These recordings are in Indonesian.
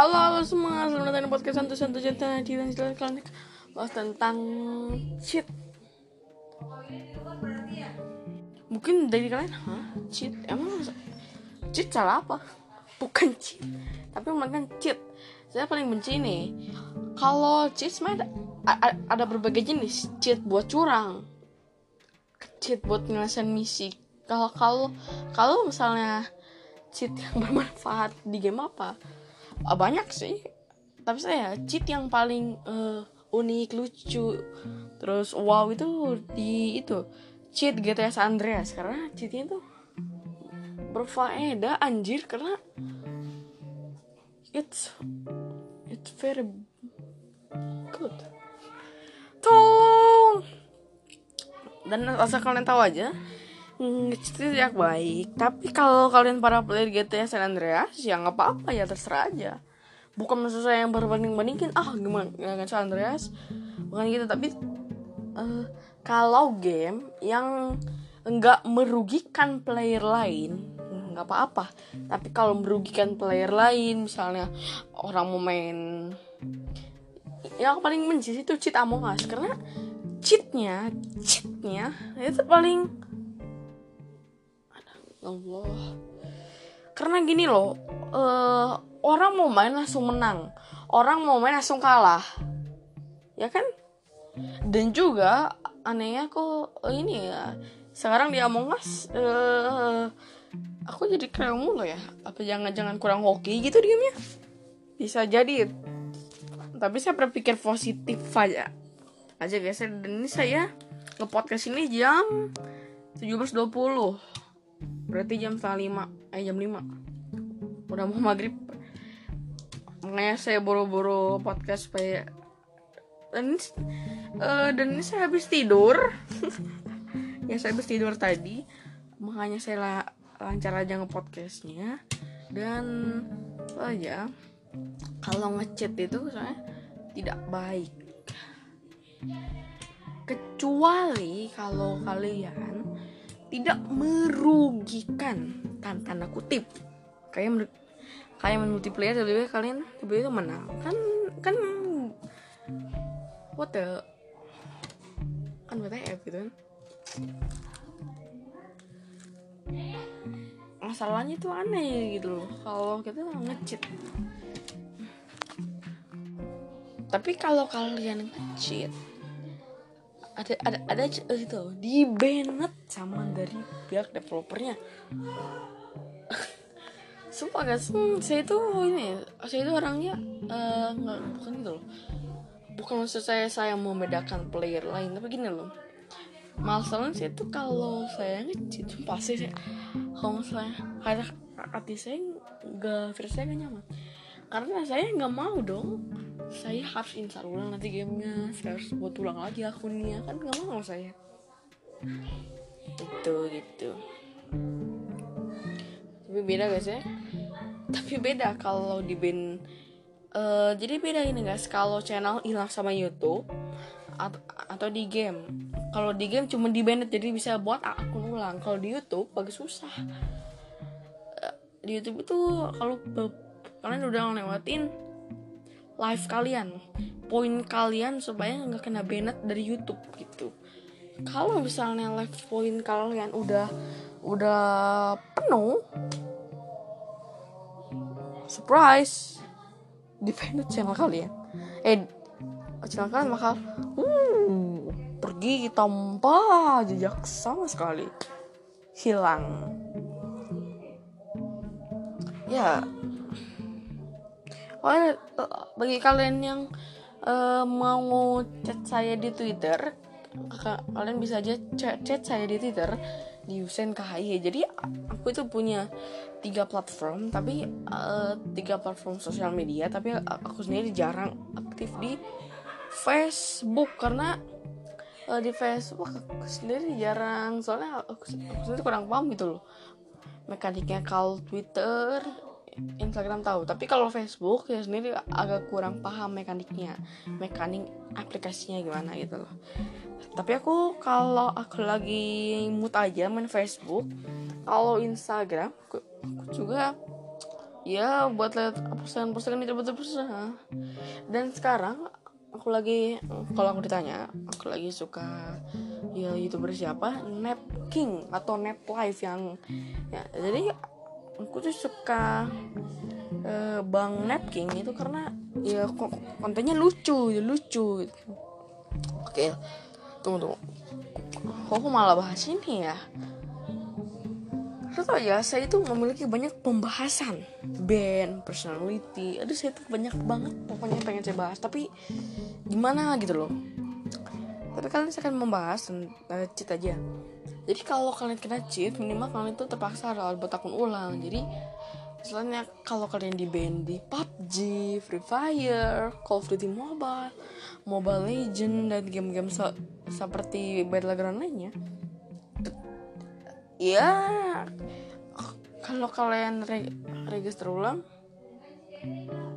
Halo halo semua, selamat datang di podcast Santu Santu di dan kalian bahas tentang cheat. Mungkin dari kalian, hah? Cheat? Emang cheat salah apa? Bukan cheat, tapi melainkan cheat. Saya paling benci nih. Kalau cheat sebenarnya ada, ada berbagai jenis. Cheat buat curang, cheat buat nyelesain misi. Kalau kalau kalau misalnya cheat yang bermanfaat di game apa? Ah, banyak sih. Tapi saya cheat yang paling uh, unik lucu terus wow itu di itu cheat San Andreas. Karena cheatnya tuh berfaedah anjir karena it's it's very good. Tolong dan asal kalian tahu aja itu tidak baik. Tapi kalau kalian para player GTA San Andreas ya nggak apa-apa ya terserah aja. Bukan maksud saya yang berbanding bandingin ah gimana? Dengan San Andreas. Bukan gitu tapi uh, kalau game yang nggak merugikan player lain nggak apa-apa. Tapi kalau merugikan player lain misalnya orang mau main yang paling benci itu cheat Among Us. Karena cheatnya cheatnya itu paling Allah. Karena gini loh uh, orang mau main langsung menang orang mau main langsung kalah. Ya kan? Dan juga anehnya kok uh, ini ya sekarang di Among Us uh, aku jadi kayak mulu ya. Apa jangan-jangan kurang hoki gitu diamnya? Bisa jadi. Tapi saya berpikir positif aja. Aja guys dan ini saya ngepodcast ini jam 17.20 berarti jam setengah lima eh jam lima. Udah mau maghrib. Makanya saya buru-buru podcast supaya dan uh, dan ini saya habis tidur. Ya saya habis tidur tadi. Makanya saya la lancar aja ngepodcastnya. Dan oh ya kalau ngechat itu saya tidak baik. Kecuali kalau kalian tidak merugikan. Tan tanda kutip. Kayak menurut kayak multiplayer tiba-tiba kalian tiba-tiba menang. Kan kan what the kan WTF gitu kan. Masalahnya itu aneh gitu loh. Kalau kita ngecit. Tapi kalau kalian ngecit ada ada ada itu di banned sama dari pihak developernya. Sumpah guys. Hmm, saya itu ini saya itu orangnya uh, nggak bukan gitu loh. Bukan maksud saya saya mau membedakan player lain tapi gini loh. Masalahnya saya itu kalau saya ngecit pasti saya kalau misalnya ada hati saya nggak versi saya nggak nyaman. Karena saya nggak mau dong saya harus install ulang nanti gamenya. Saya harus buat ulang lagi akunnya. Kan nggak mau saya. Itu gitu. Tapi beda guys ya tapi beda kalau di band uh, jadi beda ini guys kalau channel hilang sama YouTube atau, atau di game. Kalau di game cuma di banned jadi bisa buat akun ulang. Kalau di YouTube agak susah. Uh, di YouTube itu kalau kalian udah ngelewatin live kalian. Poin kalian supaya nggak kena banned dari YouTube gitu. Kalau misalnya live poin kalian udah udah penuh surprise di channel kalian. Eh channel kalian bakal uh, pergi tanpa jejak sama sekali. Hilang. Ya. Oh, bagi kalian yang uh, mau chat saya di Twitter kalian bisa aja chat, chat saya di Twitter di Usen KHI jadi aku itu punya tiga platform tapi uh, tiga platform sosial media tapi aku sendiri jarang aktif di Facebook karena uh, di Facebook aku sendiri jarang. Soalnya aku, aku sendiri kurang paham gitu loh mekaniknya kalau Twitter Instagram tahu tapi kalau Facebook ya sendiri agak kurang paham mekaniknya mekanik aplikasinya gimana gitu loh. Tapi aku kalau aku lagi mood aja main Facebook kalau Instagram aku, aku juga ya buat lihat postingan-postingan itu betul betul dan sekarang aku lagi kalau aku ditanya aku lagi suka ya youtuber siapa? Nap King atau Nap Life yang ya jadi aku tuh suka uh, Bang Nap King itu karena ya kontennya lucu lucu gitu. oke tunggu tunggu kok aku malah bahas ini ya Tahu ya, saya itu memiliki banyak pembahasan band, personality. Aduh, saya tuh banyak banget pokoknya pengen saya bahas. Tapi gimana gitu loh. Tapi kalian saya akan membahas uh, cheat aja. Jadi kalau kalian kena cheat, minimal kalian itu terpaksa harus buat akun ulang. Jadi Misalnya kalau kalian di band di PUBG, Free Fire, Call of Duty Mobile, Mobile Legend dan game-game se seperti Battleground lainnya, ya kalau kalian re register ulang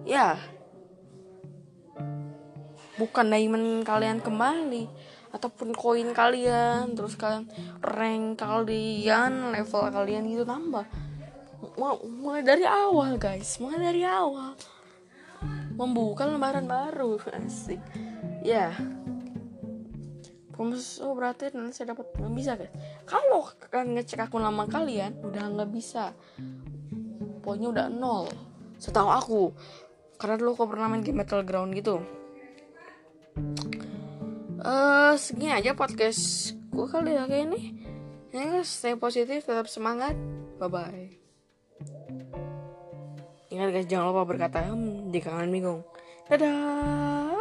ya bukan diamond kalian kembali ataupun koin kalian terus kalian rank kalian level kalian gitu tambah. Mulai dari awal guys. Mulai dari awal. Membuka lembaran baru. Asik. Ya. Yeah Promise oh berarti nanti saya dapat. Nggak bisa guys. Kalau kalian ngecek akun lama kalian udah nggak bisa. Poinnya udah nol. Setahu aku. Karena dulu aku pernah main game Battleground gitu. eh uh, segini aja podcast gue kali ya kayak ini. Ya stay positif tetap semangat. Bye bye ingat guys jangan lupa berkata hmm, jika kalian bingung dadah